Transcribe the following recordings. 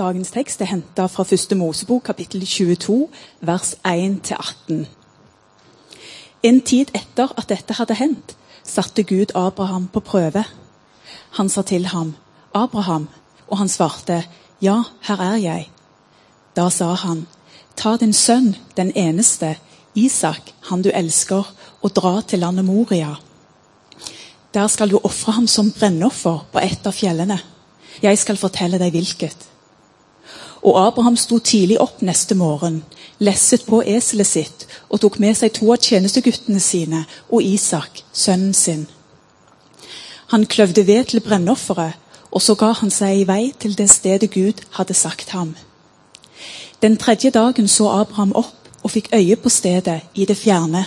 Dagens tekst er henta fra første Mosebok, kapittel 22, vers 1-18. En tid etter at dette hadde hendt, satte Gud Abraham på prøve. Han sa til ham, 'Abraham', og han svarte, 'Ja, her er jeg'. Da sa han, 'Ta din sønn, den eneste, Isak, han du elsker, og dra til landet Moria.' Der skal du ofre ham som brennoffer på et av fjellene. Jeg skal fortelle deg hvilket. Og Abraham sto tidlig opp neste morgen, lesset på eselet sitt og tok med seg to av tjenesteguttene sine og Isak, sønnen sin. Han kløvde ved til brennofferet, og så ga han seg i vei til det stedet Gud hadde sagt ham. Den tredje dagen så Abraham opp og fikk øye på stedet i det fjerne.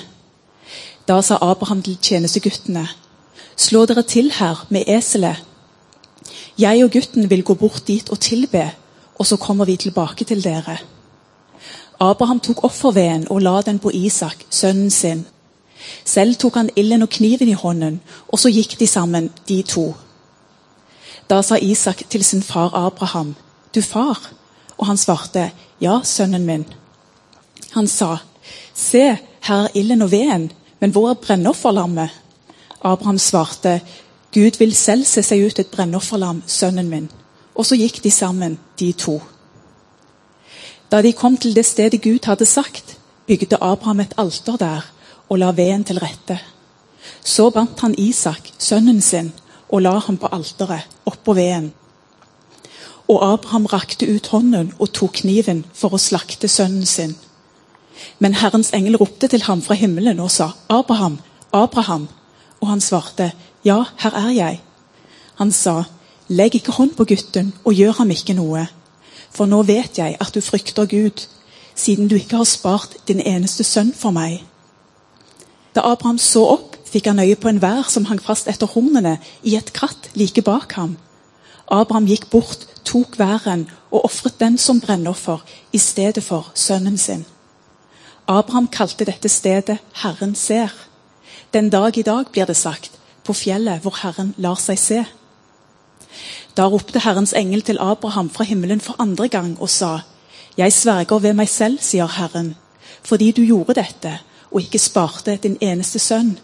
Da sa Abraham til tjenesteguttene, slå dere til her med eselet. Jeg og gutten vil gå bort dit og tilbe, og så kommer vi tilbake til dere. Abraham tok offerveden og la den på Isak, sønnen sin. Selv tok han ilden og kniven i hånden, og så gikk de sammen, de to. Da sa Isak til sin far Abraham, 'Du far?' Og han svarte, 'Ja, sønnen min.' Han sa, 'Se, her er ilden og veden, men hvor er brennofferlammet?' Abraham svarte, 'Gud vil selv se seg ut et brennofferlam, sønnen min.' Og så gikk de sammen, de to. Da de kom til det stedet Gud hadde sagt, bygde Abraham et alter der og la veden til rette. Så bandt han Isak, sønnen sin, og la ham på alteret, oppå veden. Og Abraham rakte ut hånden og tok kniven for å slakte sønnen sin. Men Herrens engel ropte til ham fra himmelen og sa, 'Abraham, Abraham.' Og han svarte, 'Ja, her er jeg.' Han sa, 'Legg ikke hånd på gutten og gjør ham ikke noe.' For nå vet jeg at du frykter Gud, siden du ikke har spart din eneste sønn for meg. Da Abraham så opp, fikk han øye på en vær som hang fast etter hornene i et kratt like bak ham. Abraham gikk bort, tok væren og ofret den som brennoffer i stedet for sønnen sin. Abraham kalte dette stedet Herren ser. Den dag i dag, blir det sagt, på fjellet hvor Herren lar seg se. Da ropte Herrens engel til Abraham fra himmelen for andre gang og sa:" Jeg sverger ved meg selv, sier Herren, fordi du gjorde dette og ikke sparte din eneste sønn,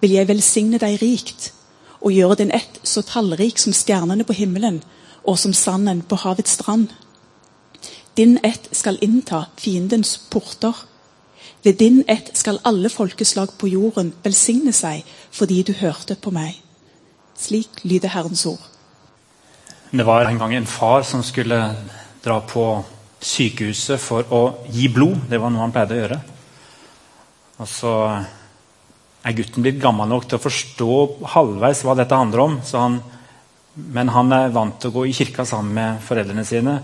vil jeg velsigne deg rikt og gjøre din ett så tallrik som stjernene på himmelen og som sanden på havets strand. Din ett skal innta fiendens porter. Ved din ett skal alle folkeslag på jorden velsigne seg fordi du hørte på meg. Slik lyder Herrens ord. Det var en gang en far som skulle dra på sykehuset for å gi blod. Det var noe han pleide å gjøre. Og så er gutten blitt gammel nok til å forstå halvveis hva dette handler om. Han, men han er vant til å gå i kirka sammen med foreldrene sine.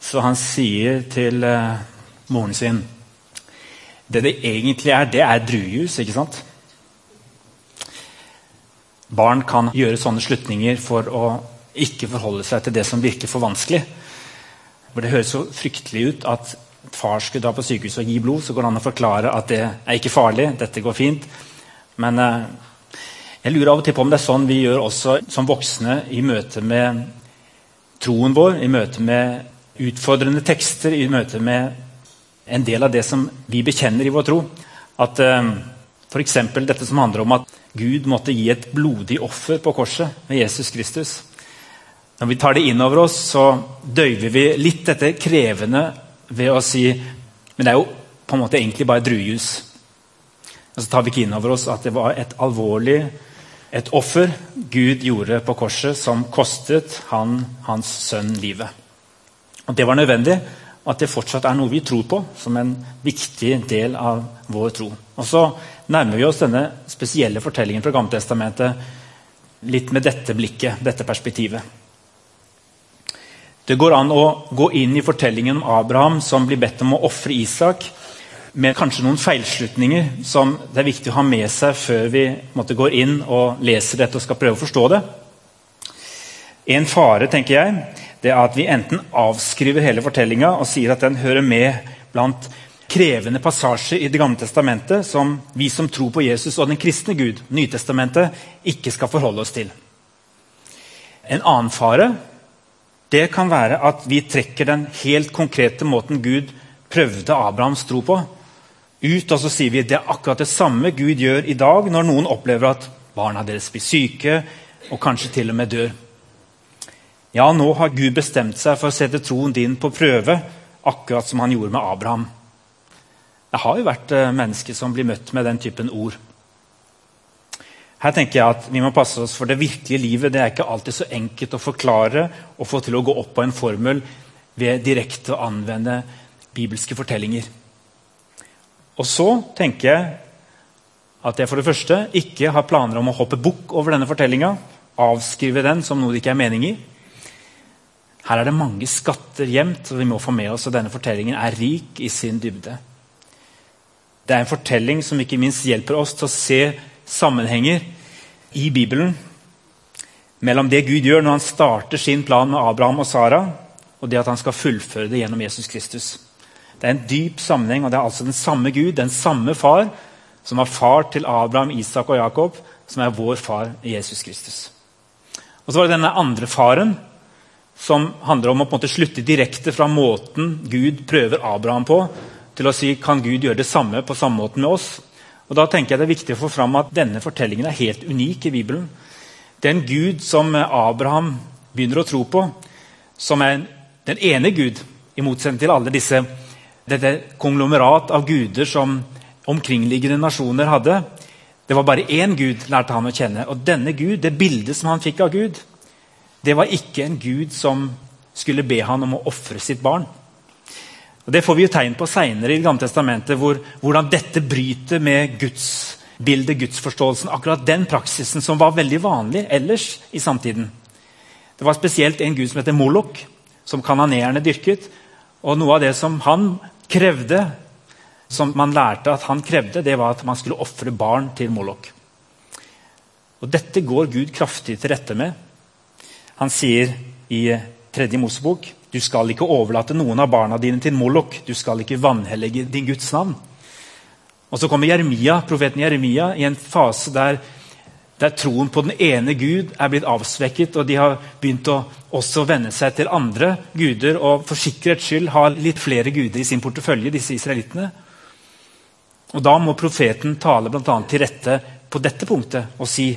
Så han sier til eh, moren sin Det det egentlig er, det er druejus, ikke sant? Barn kan gjøre sånne slutninger for å ikke forholde seg til det som virker for vanskelig. For Det høres så fryktelig ut at far skulle dra på sykehuset og gi blod. Så går det an å forklare at det er ikke farlig, dette går fint. Men eh, jeg lurer av og til på om det er sånn vi gjør også som voksne i møte med troen vår, i møte med utfordrende tekster, i møte med en del av det som vi bekjenner i vår tro. At eh, F.eks. dette som handler om at Gud måtte gi et blodig offer på korset med Jesus Kristus. Når vi tar det inn over oss, så døyver vi litt dette krevende ved å si Men det er jo på en måte egentlig bare druejus. Og så tar vi ikke inn over oss at det var et alvorlig et offer Gud gjorde på korset, som kostet han, hans sønn livet. Og Det var nødvendig, at det fortsatt er noe vi tror på som en viktig del av vår tro. Og Så nærmer vi oss denne spesielle fortellingen fra Gammeltestamentet litt med dette blikket, dette perspektivet. Det går an å gå inn i fortellingen om Abraham som blir bedt om å ofre Isak, med kanskje noen feilslutninger som det er viktig å ha med seg før vi måtte, går inn og leser dette og skal prøve å forstå det. En fare tenker jeg, det er at vi enten avskriver hele fortellinga og sier at den hører med blant krevende passasjer i Det gamle testamentet som vi som tror på Jesus og den kristne Gud, Nytestamentet, ikke skal forholde oss til. En annen fare det kan være at vi trekker den helt konkrete måten Gud prøvde Abrahams tro på, ut, og så sier vi at det er akkurat det samme Gud gjør i dag når noen opplever at barna deres blir syke og kanskje til og med dør. Ja, nå har Gud bestemt seg for å sette troen din på prøve, akkurat som han gjorde med Abraham. Det har jo vært eh, mennesker som blir møtt med den typen ord. Her tenker jeg at Vi må passe oss for det virkelige livet. Det er ikke alltid så enkelt å forklare og få til å gå opp på en formel ved direkte å anvende bibelske fortellinger. Og så tenker jeg at jeg for det første ikke har planer om å hoppe bukk over denne fortellinga. Avskrive den som noe det ikke er mening i. Her er det mange skatter gjemt, og vi må få med oss at denne fortellingen er rik i sin dybde. Det er en fortelling som ikke minst hjelper oss til å se sammenhenger i Bibelen mellom det Gud gjør når han starter sin plan med Abraham og Sara, og det at han skal fullføre det gjennom Jesus Kristus. Det er en dyp sammenheng, og det er altså den samme Gud, den samme far, som var far til Abraham, Isak og Jakob, som er vår far i Jesus Kristus. Og Så var det denne andre faren, som handler om å på en måte slutte direkte fra måten Gud prøver Abraham på, til å si kan Gud gjøre det samme på samme måte med oss. Og da tenker jeg Det er viktig å få fram at denne fortellingen er helt unik i Bibelen. Den Gud som Abraham begynner å tro på, som er den ene Gud, i motsetning til alle disse dette konglomerat av guder som omkringliggende nasjoner hadde. Det var bare én Gud, lærte han å kjenne. Og denne Gud, det bildet som han fikk av Gud, det var ikke en Gud som skulle be han om å ofre sitt barn. Og Det får vi jo tegn på seinere i Det gamle testamentet, hvor, hvordan dette bryter med gudsbildet, gudsforståelsen. Akkurat den praksisen som var veldig vanlig ellers i samtiden. Det var spesielt en gud som heter Molok, som kananeerne dyrket. Og Noe av det som han krevde, som man lærte at han krevde, det var at man skulle ofre barn til Molok. Og Dette går Gud kraftig til rette med. Han sier i tredje Mosebok du skal ikke overlate noen av barna dine til Molok. Du skal ikke vanhellige din Guds navn. Og Så kommer Jeremia, profeten Jeremia i en fase der, der, troen på den ene Gud er blitt avsvekket, og de har begynt å også venne seg til andre guder og for sikkerhets skyld ha litt flere guder i sin portefølje. disse israelittene. Og Da må profeten tale annet til rette på dette punktet og si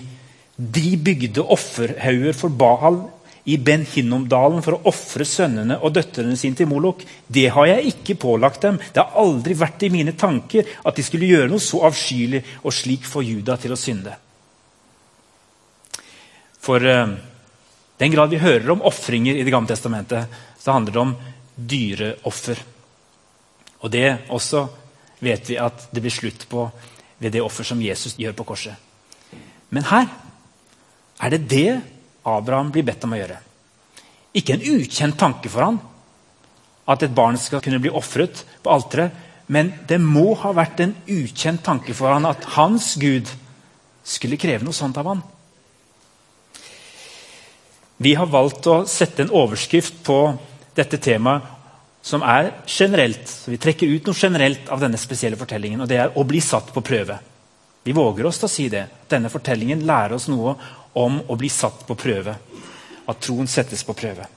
de bygde offerhauger for Baal i Ben Hinnomdalen for å ofre sønnene og døtrene sine til Molok. Det har jeg ikke pålagt dem. Det har aldri vært i mine tanker at de skulle gjøre noe så avskyelig og slik få Juda til å synde. For uh, den grad vi hører om ofringer i Det gamle testamentet, så handler det om dyreoffer. Og det også vet vi at det blir slutt på ved det offer som Jesus gjør på korset. Men her er det det Abraham blir bedt om å gjøre. Ikke en ukjent tanke for han at et barn skal kunne bli ofret på alteret, men det må ha vært en ukjent tanke for han at hans Gud skulle kreve noe sånt av han. Vi har valgt å sette en overskrift på dette temaet som er generelt. Så vi trekker ut noe generelt av denne spesielle fortellingen, og det er å bli satt på prøve. Vi våger oss til å si det. Denne fortellingen lærer oss noe om å bli satt på prøve. At troen settes på prøve.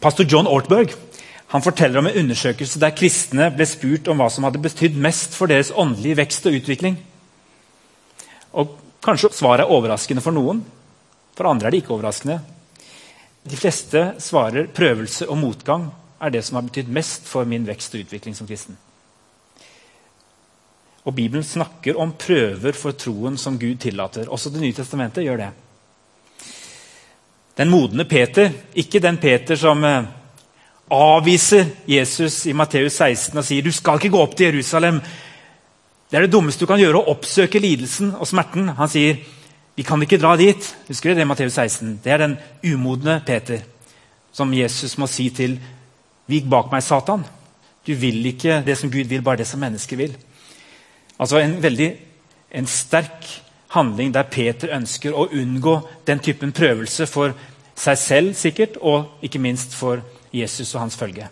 Pastor John Ortberg han forteller om en undersøkelse der kristne ble spurt om hva som hadde betydd mest for deres åndelige vekst og utvikling. Og Kanskje svaret er overraskende for noen, for andre er det ikke overraskende. De fleste svarer prøvelse og motgang er det som har betydd mest for min vekst og utvikling som kristen. Og Bibelen snakker om prøver for troen som Gud tillater. Også Det nye testamentet gjør det. Den modne Peter, ikke den Peter som eh, avviser Jesus i Matteus 16 og sier du skal ikke gå opp til Jerusalem. Det er det dummeste du kan gjøre, å oppsøke lidelsen og smerten. Han sier vi kan ikke dra dit. Husker du det, Matteus 16? Det er den umodne Peter som Jesus må si til Vik bak meg, Satan. Du vil ikke det som Gud vil, bare det som mennesker vil. Altså en veldig en sterk handling der Peter ønsker å unngå den typen prøvelse for seg selv sikkert, og ikke minst for Jesus og hans følge.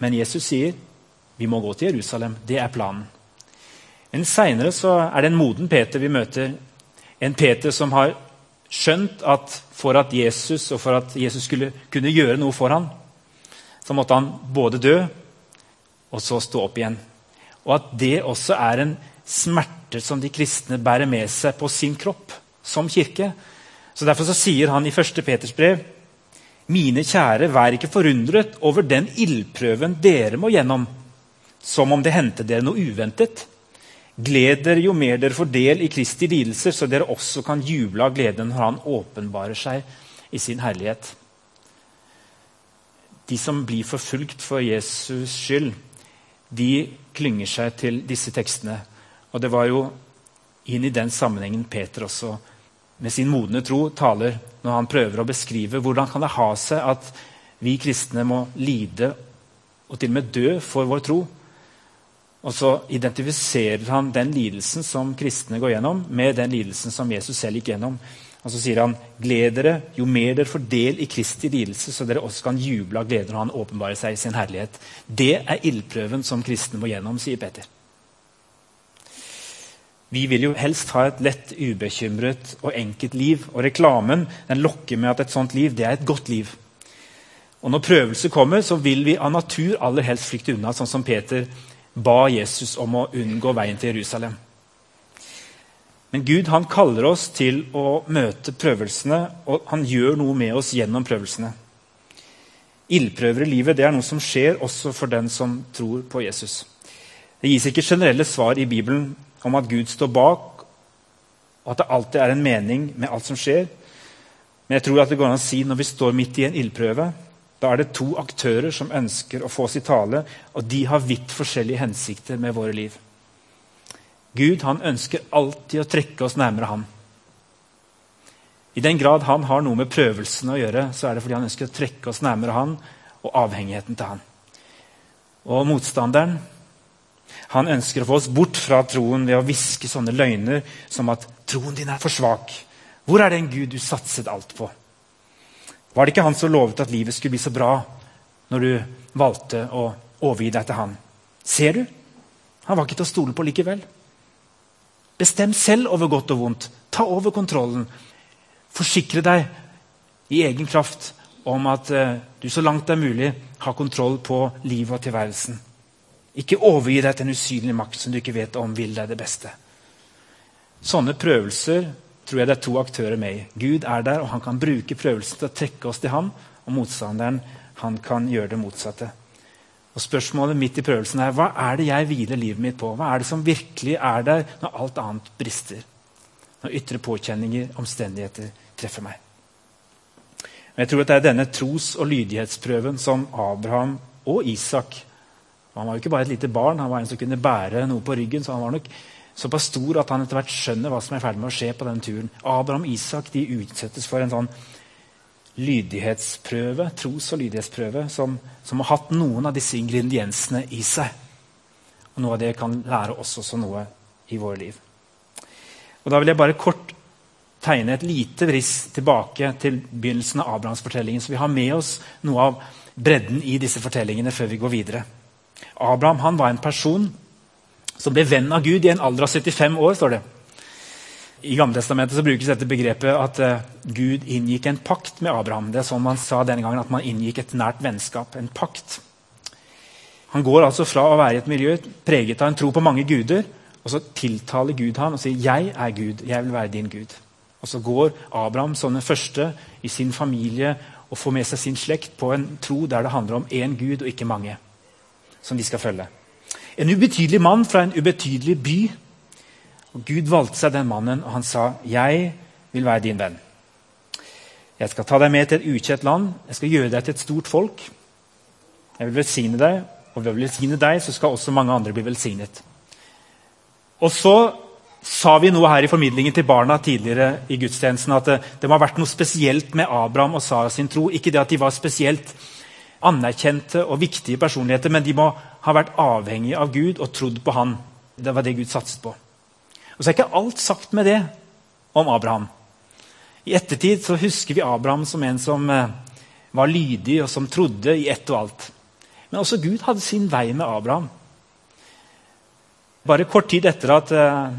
Men Jesus sier vi må gå til Jerusalem. Det er planen. Men Seinere er det en moden Peter vi møter. En Peter som har skjønt at for at Jesus og for at Jesus skulle kunne gjøre noe for ham, så måtte han både dø og så stå opp igjen. Og at det også er en smerte som de kristne bærer med seg på sin kropp som kirke. Så Derfor så sier han i 1. Peters brev mine kjære, vær ikke forundret over den ildprøven dere må gjennom, som om det hendte dere noe uventet. Gled dere jo mer dere får del i Kristi lidelser, så dere også kan juble av gleden når Han åpenbarer seg i sin herlighet. De som blir forfulgt for Jesus skyld, de klynger seg til disse tekstene. Og det var jo inn i den sammenhengen Peter også med sin modne tro taler når han prøver å beskrive hvordan kan det ha seg at vi kristne må lide og til og med dø for vår tro. Og så identifiserer han den lidelsen som kristne går gjennom, med den lidelsen som Jesus selv gikk gjennom. Og så sier han, gled dere jo mer dere får del i Kristi lidelse, så dere også kan juble av glede når han åpenbarer seg i sin herlighet. Det er ildprøven som kristne må gjennom, sier Peter. Vi vil jo helst ha et lett, ubekymret og enkelt liv. Og reklamen den lokker med at et sånt liv det er et godt liv. Og Når prøvelse kommer, så vil vi av natur aller helst flykte unna, sånn som Peter ba Jesus om å unngå veien til Jerusalem. Men Gud han kaller oss til å møte prøvelsene, og han gjør noe med oss gjennom prøvelsene. Ildprøver i livet det er noe som skjer også for den som tror på Jesus. Det gis ikke generelle svar i Bibelen om at Gud står bak, og at det alltid er en mening med alt som skjer. Men jeg tror at det går an å si når vi står midt i en ildprøve, da er det to aktører som ønsker å få oss i tale, og de har vidt forskjellige hensikter med våre liv. Gud han ønsker alltid å trekke oss nærmere ham. I den grad han har noe med prøvelsene å gjøre, så er det fordi han ønsker å trekke oss nærmere han og avhengigheten til han. Og motstanderen han ønsker å få oss bort fra troen ved å hviske sånne løgner som at troen din er for svak. Hvor er den Gud du satset alt på? Var det ikke han som lovet at livet skulle bli så bra når du valgte å overgi deg til han? Ser du? Han var ikke til å stole på likevel. Bestem selv over godt og vondt. Ta over kontrollen. Forsikre deg i egen kraft om at uh, du så langt det er mulig har kontroll på livet og tilværelsen. Ikke overgi deg til en usynlig makt som du ikke vet om vil deg det beste. Sånne prøvelser tror jeg det er to aktører med i. Gud er der, og han kan bruke prøvelsen til å trekke oss til ham. Og motstanderen han kan gjøre det motsatte. Og Spørsmålet midt i prøvelsen er hva er det jeg hviler livet mitt på? Hva er det som virkelig er der når alt annet brister? Når ytre påkjenninger, omstendigheter, treffer meg. Men jeg tror at Det er denne tros- og lydighetsprøven som Abraham og Isak Han var jo ikke bare et lite barn, han var en som kunne bære noe på ryggen. så han var nok såpass stor at han etter hvert skjønner hva som er i ferd med å skje på den turen. Abraham og Isak de utsettes for en sånn lydighetsprøve, tros- og lydighetsprøve som, som, har hatt noen av disse ingrediensene i seg. Og Noe av det kan lære oss også noe i våre liv. Og Da vil jeg bare kort tegne et lite vriss tilbake til begynnelsen av Abrahams fortelling, så vi har med oss noe av bredden i disse fortellingene før vi går videre. Abraham han var en person som ble venn av Gud i en alder av 75 år. står det. I Gamletestamentet brukes dette begrepet at uh, Gud inngikk en pakt med Abraham. Det er sånn man sa denne gangen, at man inngikk et nært vennskap, en pakt. Han går altså fra å være i et miljø preget av en tro på mange guder, og så tiltaler Gud ham og sier 'Jeg er Gud, jeg vil være din Gud'. Og så går Abraham som den første i sin familie og får med seg sin slekt på en tro der det handler om én Gud og ikke mange, som de skal følge. En ubetydelig mann fra en ubetydelig by og Gud valgte seg den mannen, og han sa, 'Jeg vil være din venn.' 'Jeg skal ta deg med til et ukjent land. Jeg skal gjøre deg til et stort folk.' 'Jeg vil velsigne deg, og ved å velsigne deg så skal også mange andre bli velsignet.' Og så sa vi noe her i formidlingen til barna tidligere i gudstjenesten at det, det må ha vært noe spesielt med Abraham og Sara sin tro. Ikke det at de var spesielt anerkjente og viktige personligheter, men de må ha vært avhengige av Gud og trodd på Han. Det var det Gud satset på. Og så er ikke alt sagt med det om Abraham. I ettertid så husker vi Abraham som en som eh, var lydig og som trodde i ett og alt. Men også Gud hadde sin vei med Abraham. Bare kort tid etter at eh,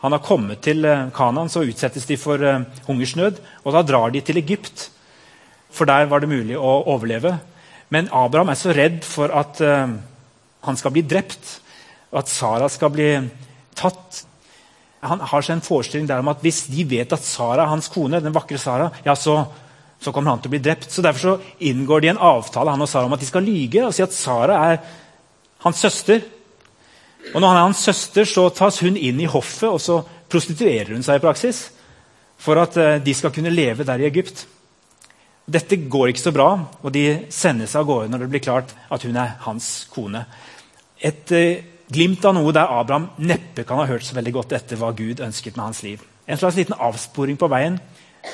han har kommet til Kanaan, Kanan, så utsettes de for hungersnød. Og da drar de til Egypt, for der var det mulig å overleve. Men Abraham er så redd for at han skal bli drept, og at Sara skal bli tatt. Han har seg en forestilling der om at hvis de vet at Sara, hans kone, den vakre Sara, ja, så, så kommer han til å bli drept. Så Derfor så inngår de en avtale han og Sara om at de skal lyge og si at Sara er hans søster. Og når han er hans søster, så tas hun inn i hoffet, og så prostituerer hun seg i praksis. For at eh, de skal kunne leve der i Egypt. Dette går ikke så bra, og de sender seg av gårde når det blir klart at hun er hans kone. Et eh, glimt av noe der Abraham neppe kan ha hørt så veldig godt etter hva Gud ønsket med hans liv. En slags liten avsporing på veien.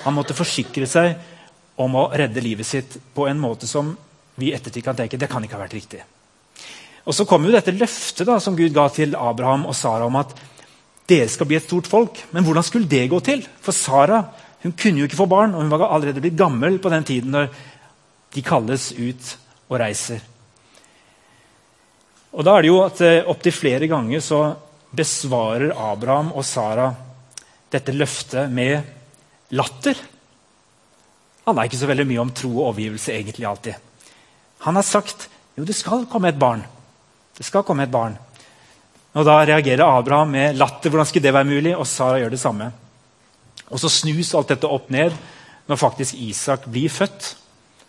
Han måtte forsikre seg om å redde livet sitt på en måte som vi i ettertid kan tenke det kan ikke ha vært riktig. Og Så kommer jo dette løftet da, som Gud ga til Abraham og Sara om at dere skal bli et stort folk. Men hvordan skulle det gå til? For Sara hun kunne jo ikke få barn, og hun var allerede blitt gammel på den tiden når de kalles ut og reiser. Og da er det jo at eh, Opptil flere ganger så besvarer Abraham og Sara dette løftet med latter. Han er ikke så veldig mye om tro og overgivelse egentlig alltid. Han har sagt jo, det skal komme et barn. Det skal komme et barn. Og Da reagerer Abraham med latter. Hvordan skulle det være mulig? Og Sara gjør det samme. Og Så snus alt dette opp ned når faktisk Isak blir født.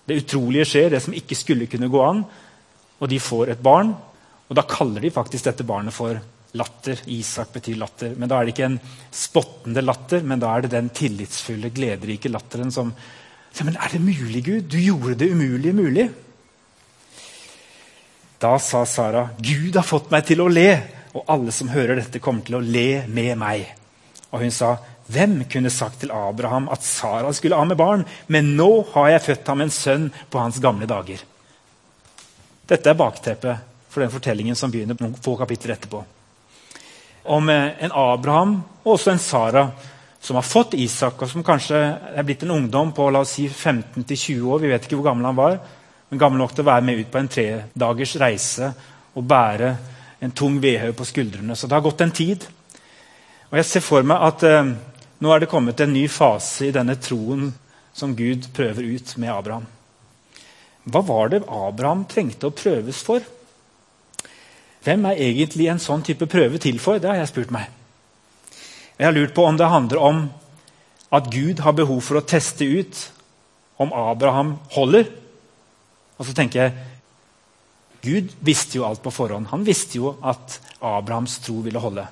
Det utrolige skjer, det som ikke skulle kunne gå an. Og de får et barn. Og Da kaller de faktisk dette barnet for latter. Isak betyr latter. Men da er det ikke en spottende latter, men da er det den tillitsfulle, glederike latteren som ja, Men er det mulig, Gud? Du gjorde det umulige mulig. Da sa Sara, 'Gud har fått meg til å le', og alle som hører dette, kommer til å le med meg. Og hun sa, 'Hvem kunne sagt til Abraham at Sara skulle av med barn?' 'Men nå har jeg født ham en sønn på hans gamle dager.' Dette er bakteppet for den fortellingen som begynner noen få kapitler etterpå. Om eh, en Abraham og også en Sara som har fått Isak, og som kanskje er blitt en ungdom på la oss si 15-20 år. Vi vet ikke hvor gammel han var men gammel nok til å være med ut på en tredagers reise og bære en tung vedhaug på skuldrene. Så det har gått en tid. Og jeg ser for meg at eh, nå er det kommet en ny fase i denne troen som Gud prøver ut med Abraham. Hva var det Abraham trengte å prøves for? Hvem er egentlig en sånn type prøve til for? Det har jeg spurt meg. Jeg har lurt på om det handler om at Gud har behov for å teste ut om Abraham holder og så tenker jeg Gud visste jo alt på forhånd. Han visste jo at Abrahams tro ville holde.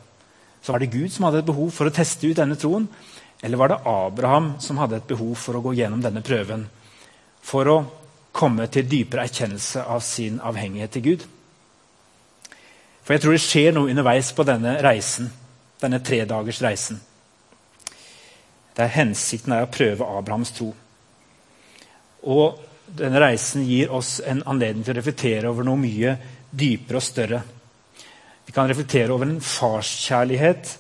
Så var det Gud som hadde et behov for å teste ut denne troen? Eller var det Abraham som hadde et behov for å gå gjennom denne prøven? For å komme til dypere erkjennelse av sin avhengighet til Gud? For jeg tror det skjer noe underveis på denne reisen, denne tredagers reisen. Der hensikten er å prøve Abrahams tro. Og denne reisen gir oss en anledning til å reflektere over noe mye dypere og større. Vi kan reflektere over en farskjærlighet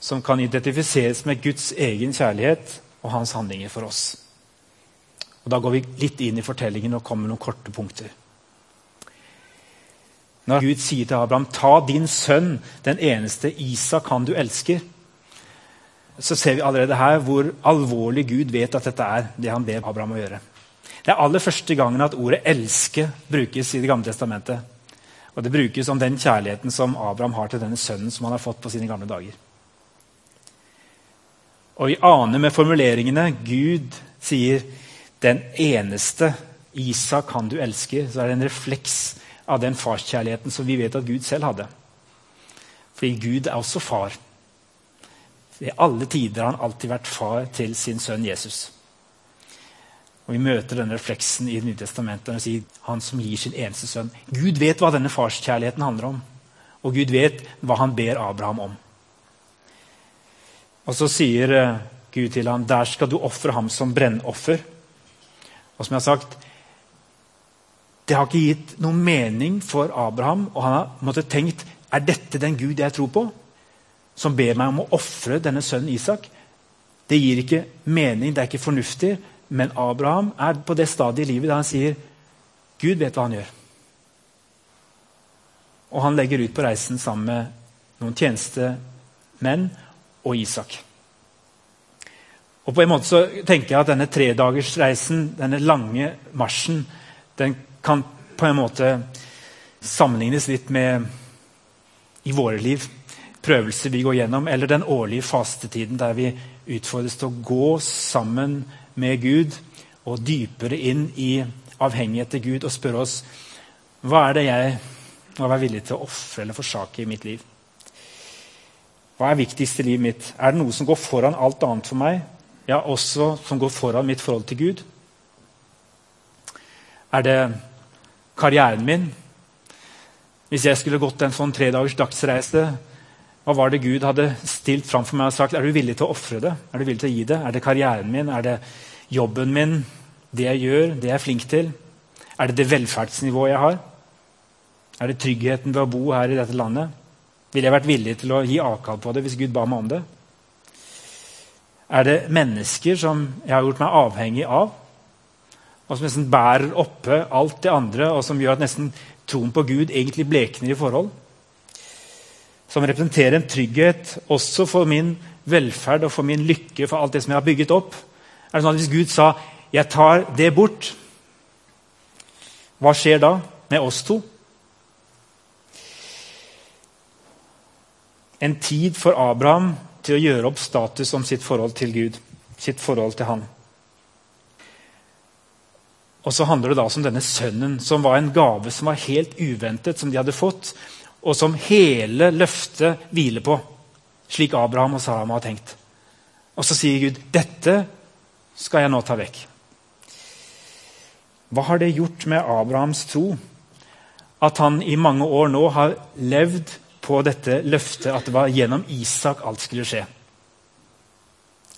som kan identifiseres med Guds egen kjærlighet og hans handlinger for oss. Og Da går vi litt inn i fortellingen og kommer med noen korte punkter. Når Gud sier til Abraham 'Ta din sønn, den eneste Isak han du elsker', så ser vi allerede her hvor alvorlig Gud vet at dette er det han ber Abraham å gjøre. Det er aller første gangen at ordet 'elske' brukes i Det gamle testamentet. Og Det brukes om den kjærligheten som Abraham har til denne sønnen som han har fått på sine gamle dager. Og Vi aner med formuleringene Gud sier 'den eneste Isak han du elsker', så er det en refleks av den farskjærligheten som vi vet at Gud selv hadde. Fordi Gud er også far. I alle tider har han alltid vært far til sin sønn Jesus. Og Vi møter denne refleksen i Det nye testamentet når sier han som gir sin eneste sønn. Gud vet hva denne farskjærligheten handler om, og Gud vet hva han ber Abraham om. Og Så sier eh, Gud til ham, 'Der skal du ofre ham som brennoffer'. Og som jeg har sagt, Det har ikke gitt noen mening for Abraham, og han har måttet tenkt er dette den Gud jeg tror på, som ber meg om å ofre denne sønnen Isak. Det gir ikke mening, det er ikke fornuftig. Men Abraham er på det stadiet i livet der han sier Gud vet hva han gjør. Og han legger ut på reisen sammen med noen tjenestemenn og Isak. Og på en måte så tenker jeg at Denne tredagersreisen, denne lange marsjen, den kan på en måte sammenlignes litt med i våre liv. Prøvelser vi går gjennom, eller den årlige fastetiden der vi utfordres til å gå sammen med Gud og dypere inn i avhengighet til Gud og spørre oss hva er det jeg må være villig til å ofre eller forsake i mitt liv. Hva er viktigst i livet mitt? Er det noe som går foran alt annet for meg? Ja, også som går foran mitt forhold til Gud? Er det karrieren min? Hvis jeg skulle gått en sånn tredagers dagsreise, hva var det Gud hadde stilt fram for meg og sagt? Er du villig til å ofre det? Er du villig til å gi det? Er det karrieren min? Er det jobben min? Det jeg gjør? Det jeg er flink til? Er det det velferdsnivået jeg har? Er det tryggheten ved å bo her i dette landet? Ville jeg vært villig til å gi avkall på det hvis Gud ba meg om det? Er det mennesker som jeg har gjort meg avhengig av? Og som nesten bærer oppe alt det andre, og som gjør at nesten troen på Gud egentlig blekner i forhold? Som representerer en trygghet også for min velferd og for min lykke, for alt det som jeg har bygget opp? Er det sånn at Hvis Gud sa 'jeg tar det bort', hva skjer da med oss to? En tid for Abraham til å gjøre opp status om sitt forhold til Gud, sitt forhold til Han. Og så handler det da om denne sønnen, som var en gave som var helt uventet, som de hadde fått, og som hele løftet hviler på, slik Abraham og Sara har tenkt. Og så sier Gud, 'Dette skal jeg nå ta vekk'. Hva har det gjort med Abrahams tro? At han i mange år nå har levd på dette løftet at det var gjennom Isak alt skulle skje.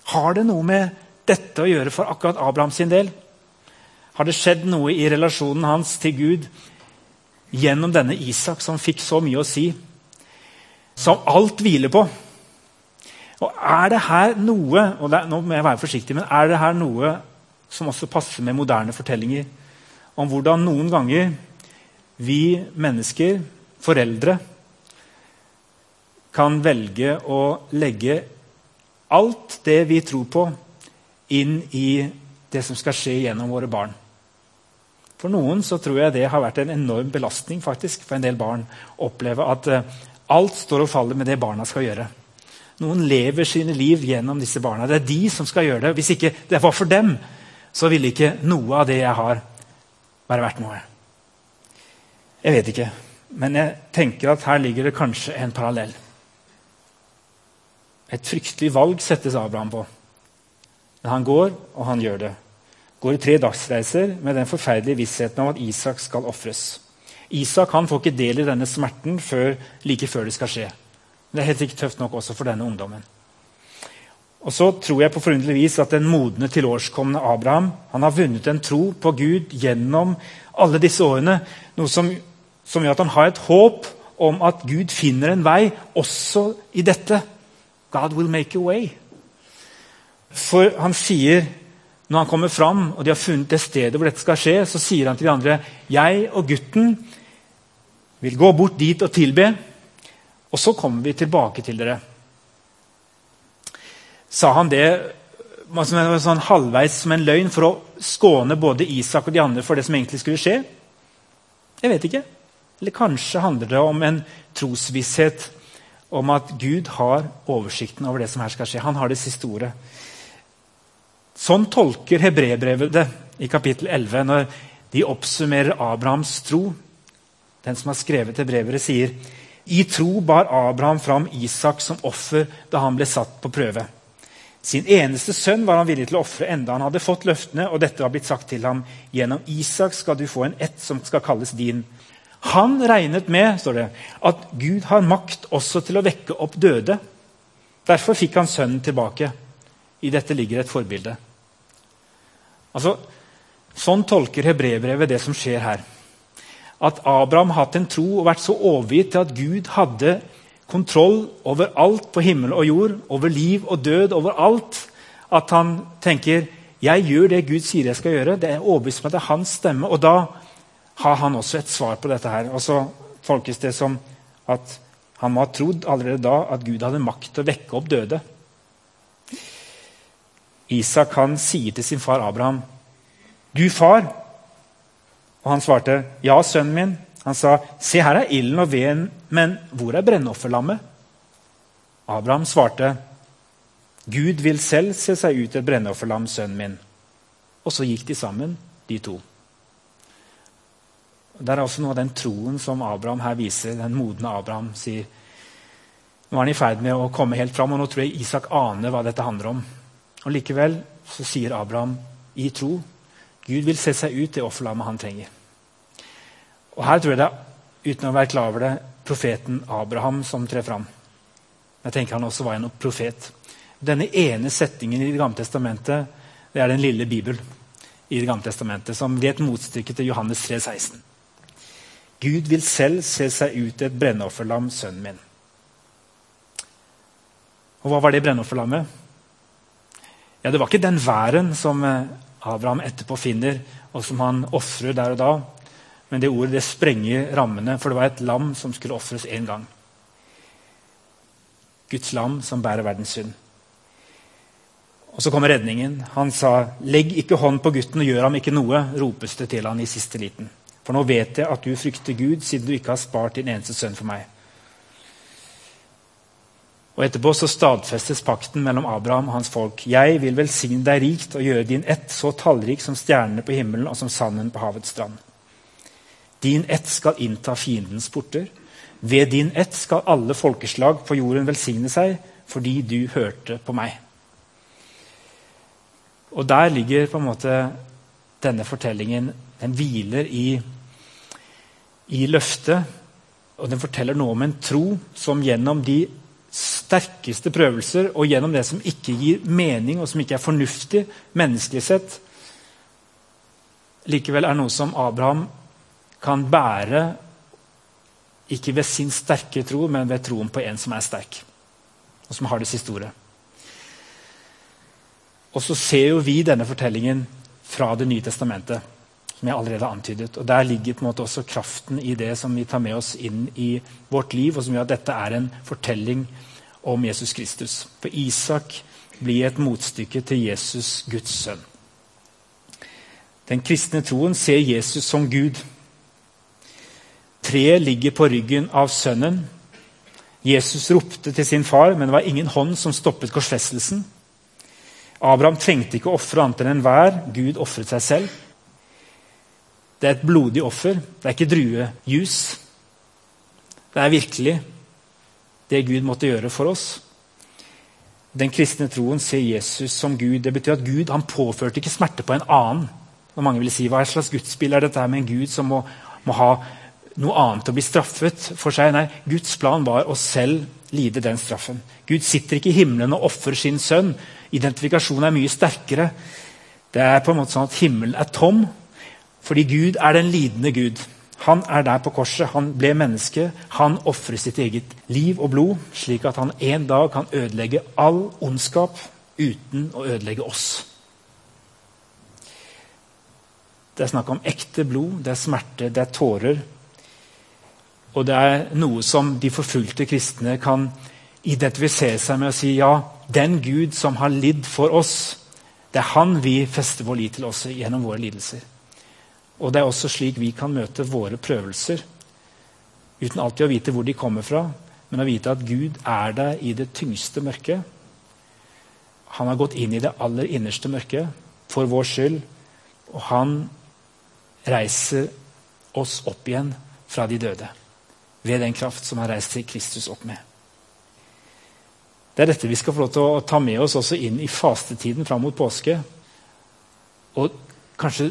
Har det noe med dette å gjøre for akkurat Abraham sin del? Har det skjedd noe i relasjonen hans til Gud gjennom denne Isak, som fikk så mye å si? Som alt hviler på. Og er det her noe og det, nå må jeg være forsiktig, men er det her noe som også passer med moderne fortellinger? Om hvordan noen ganger vi mennesker, foreldre, kan velge å legge alt det vi tror på, inn i det som skal skje gjennom våre barn. For noen så tror jeg det har vært en enorm belastning faktisk, for en del barn å oppleve at uh, alt står og faller med det barna skal gjøre. Noen lever sine liv gjennom disse barna. Det er de som skal gjøre det. Hvis ikke det var for dem, så ville ikke noe av det jeg har, være verdt noe. Jeg vet ikke, men jeg tenker at her ligger det kanskje en parallell. Et fryktelig valg settes Abraham på. Men han går, og han gjør det. Går tre dagsreiser med den forferdelige vissheten om at Isak skal ofres. Isak han får ikke del i denne smerten før, like før det skal skje. Det er helt sikkert tøft nok også for denne ungdommen. Og så tror jeg på forunderlig vis at den modne, tilårskomne Abraham han har vunnet en tro på Gud gjennom alle disse årene. Noe som, som gjør at han har et håp om at Gud finner en vei også i dette. God will make a way. For han sier, når han kommer fram og de har funnet det stedet hvor dette skal skje, så sier han til de andre jeg og gutten vil gå bort dit og tilbe, og så kommer vi tilbake til dere. Sa han det sånn halvveis som en løgn for å skåne både Isak og de andre for det som egentlig skulle skje? Jeg vet ikke. Eller kanskje handler det om en trosvisshet om at Gud har oversikten over det som her skal skje. Han har det siste ordet. Sånn tolker hebreerbrevet det i kapittel 11 når de oppsummerer Abrahams tro. Den som har skrevet hebreere, sier i tro bar Abraham fram Isak som offer da han ble satt på prøve. Sin eneste sønn var han villig til å ofre enda han hadde fått løftene, og dette var blitt sagt til ham. Gjennom Isak skal du få en ett som skal kalles din. Han regnet med står det, at Gud har makt også til å vekke opp døde. Derfor fikk han sønnen tilbake. I dette ligger et forbilde. Altså, Sånn tolker hebreerbrevet det som skjer her. At Abraham hatt en tro og vært så overgitt til at Gud hadde kontroll over alt på himmel og jord, over liv og død, over alt, at han tenker jeg gjør det Gud sier jeg skal gjøre. Det er overbevist om at det er hans stemme. Og da har han også et svar på dette. her. Og så tolkes det som at han må ha trodd allerede da at Gud hadde makt til å vekke opp døde. Isak han sier til sin far Abraham, 'Du far.' Og han svarte, 'Ja, sønnen min.' Han sa, 'Se, her er ilden og veden, men hvor er brennofferlammet?' Abraham svarte, 'Gud vil selv se seg ut et brennofferlam, sønnen min.' Og så gikk de sammen, de to. Det er også noe av den troen som Abraham her viser. Den modne Abraham sier nå er han i ferd med å komme helt fram, og nå tror jeg Isak aner hva dette handler om. Og Likevel så sier Abraham i tro Gud vil se seg ut det offerlammet han trenger. Og Her tror jeg det, uten å være klar over det, profeten Abraham som trer fram. Jeg tenker han også var en profet. Denne ene setningen i Det gamle testamentet det er den lille Bibel i Det gamle testamentet, som blir et motstykke til Johannes 3, 16. Gud vil selv se seg ut et brennofferlam, sønnen min. Og hva var det brennofferlammet? Ja, Det var ikke den væren som eh, Abraham etterpå finner, og som han ofrer der og da. Men det ordet det sprenger rammene, for det var et lam som skulle ofres én gang. Guds lam som bærer verdens synd. Og Så kommer redningen. Han sa, 'Legg ikke hånd på gutten og gjør ham ikke noe', ropes det til han i siste liten. For nå vet jeg at du frykter Gud, siden du ikke har spart din eneste sønn for meg. Og Etterpå så stadfestes pakten mellom Abraham og hans folk. Jeg vil velsigne deg rikt og gjøre din ett så tallrik som stjernene på himmelen og som sanden på havets strand. Din ett skal innta fiendens porter. Ved din ett skal alle folkeslag på jorden velsigne seg, fordi du hørte på meg. Og der ligger på en måte denne fortellingen. Den hviler i, i løftet, og den forteller noe om en tro som gjennom de sterkeste prøvelser og gjennom det som ikke gir mening, og som ikke er fornuftig menneskelig sett, likevel er noe som Abraham kan bære ikke ved sin sterke tro, men ved troen på en som er sterk, og som har det siste ordet. Og så ser jo vi denne fortellingen fra Det nye testamentet, som jeg allerede har antydet. Og Der ligger på en måte også kraften i det som vi tar med oss inn i vårt liv, og som gjør at dette er en fortelling om Jesus Kristus. For Isak blir et motstykke til Jesus, Guds sønn. Den kristne troen ser Jesus som Gud. Treet ligger på ryggen av sønnen. Jesus ropte til sin far, men det var ingen hånd som stoppet korsfestelsen. Abraham trengte ikke å ofre annet enn enhver. Gud ofret seg selv. Det er et blodig offer. Det er ikke druejus. Det er virkelig det Gud måtte gjøre for oss. Den kristne troen ser Jesus som Gud. Det betyr at Gud han påførte ikke smerte på en annen. Og mange vil si, Hva slags gudsspill er dette med en Gud som må, må ha noe annet å bli straffet for seg? Nei, Guds plan var å selv lide den straffen. Gud sitter ikke i himmelen og ofrer sin sønn. Identifikasjonen er mye sterkere. Det er på en måte sånn at Himmelen er tom fordi Gud er den lidende Gud. Han er der på korset. Han ble menneske. Han ofrer sitt eget liv og blod, slik at han en dag kan ødelegge all ondskap uten å ødelegge oss. Det er snakk om ekte blod, det er smerte, det er tårer. Og det er noe som de forfulgte kristne kan identifisere seg med og si ja, den Gud som har lidd for oss, det er han vi fester vår lit til også gjennom våre lidelser. Og det er også slik vi kan møte våre prøvelser. Uten alltid å vite hvor de kommer fra, men å vite at Gud er der i det tyngste mørket. Han har gått inn i det aller innerste mørket for vår skyld. Og han reiser oss opp igjen fra de døde ved den kraft som han reiste Kristus opp med. Det er dette vi skal få lov til å ta med oss også inn i fastetiden fram mot påske. Og kanskje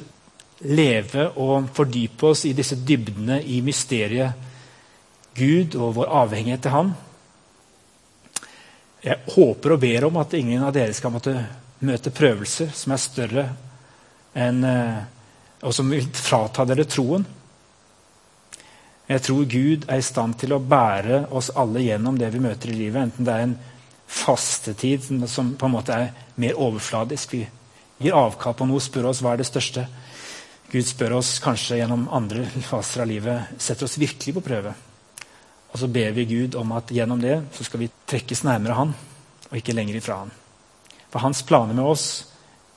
leve og fordype oss i disse dybdene i mysteriet Gud og vår avhengighet til Han. Jeg håper og ber om at ingen av dere skal måtte møte prøvelser som er større enn eh, og som vil frata dere troen. Jeg tror Gud er i stand til å bære oss alle gjennom det vi møter i livet. Enten det er en fastetid som på en måte er mer overfladisk. Vi gir avkall på noe, spør oss hva er det største. Gud spør oss kanskje gjennom andre faser av livet setter oss virkelig på prøve. Og så ber vi Gud om at gjennom det så skal vi trekkes nærmere Han, og ikke lenger ifra Han. For hans planer med oss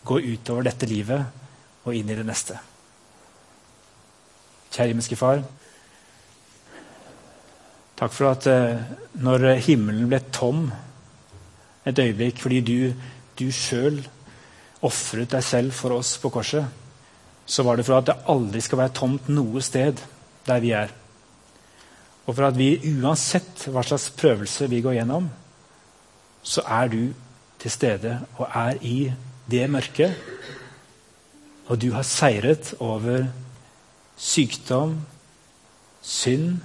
går utover dette livet og inn i det neste. Kjære himmelske Far. Takk for at eh, når himmelen ble tom et øyeblikk fordi du, du sjøl ofret deg selv for oss på korset, så var det for at det aldri skal være tomt noe sted der vi er. Og for at vi uansett hva slags prøvelse vi går gjennom, så er du til stede og er i det mørket. Og du har seiret over sykdom, synd,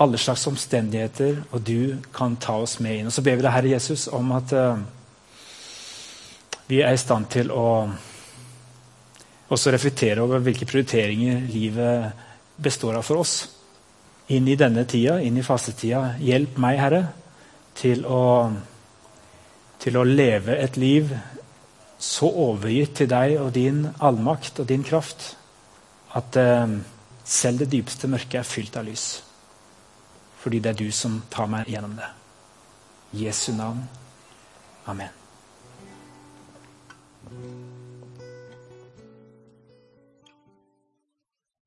alle slags omstendigheter, og du kan ta oss med inn. Og Så ber vi deg, Herre Jesus, om at uh, vi er i stand til å også reflektere over hvilke prioriteringer livet består av for oss. Inn i denne tida, inn i fastetida. Hjelp meg, Herre, til å, til å leve et liv så overgitt til deg og din allmakt og din kraft at eh, selv det dypeste mørket er fylt av lys. Fordi det er du som tar meg gjennom det. Jesu navn. Amen.